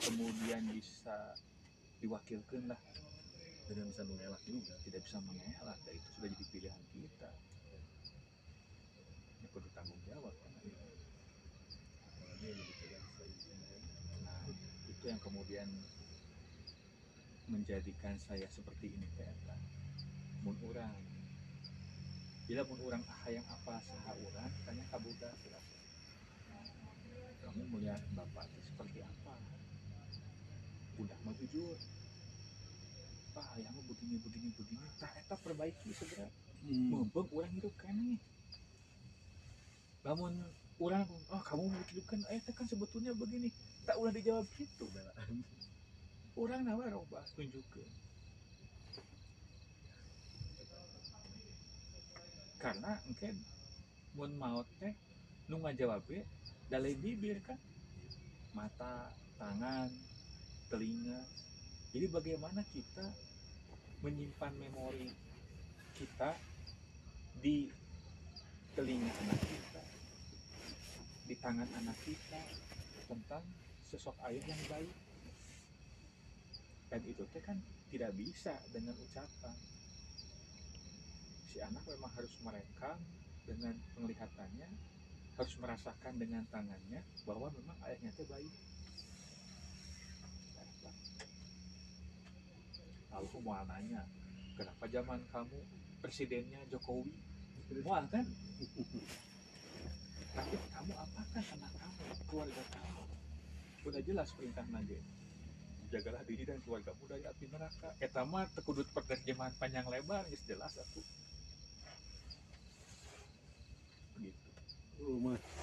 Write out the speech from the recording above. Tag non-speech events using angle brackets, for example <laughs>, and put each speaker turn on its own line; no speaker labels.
kemudian bisa diwakilkan lah.
Tidak bisa mengelak juga
tidak bisa mengelak. Itu sudah jadi pilihan kita. Ya perlu tanggung jawab kan? Nah itu yang kemudian menjadikan saya seperti ini ternyata mun orang bila mun orang ah yang apa? Saha orang tanya kabuda kamu melihat bapak itu seperti apa udah mau jujur. Pak ayah mah begini begini begini. Tak eta perbaiki segera. Mumpung orang hidup kan nih namun orang oh kamu mau hidupkan? Eh kan sebetulnya begini. Tak udah dijawab gitu
pembelaan
orang nawa roba tunjukkan. Karena mungkin mun maut teh nu ngajawab we dalai bibir kan. Mata tangan telinga. Jadi bagaimana kita menyimpan memori kita di telinga anak kita di tangan anak kita tentang sosok ayah yang baik. Dan itu kan tidak bisa dengan ucapan. Si anak memang harus merekam dengan penglihatannya harus merasakan dengan tangannya bahwa memang ayahnya teh baik lalu aku mau nanya kenapa zaman kamu presidennya Jokowi? Mual kan? <laughs> Tapi kamu apakan anak kamu keluarga kamu? Udah jelas perintah nage. Jagalah diri dan keluargamu dari api neraka. Eta mah tekudut penerjemahan panjang lebar geus jelas aku. Begitu.
Rumah sama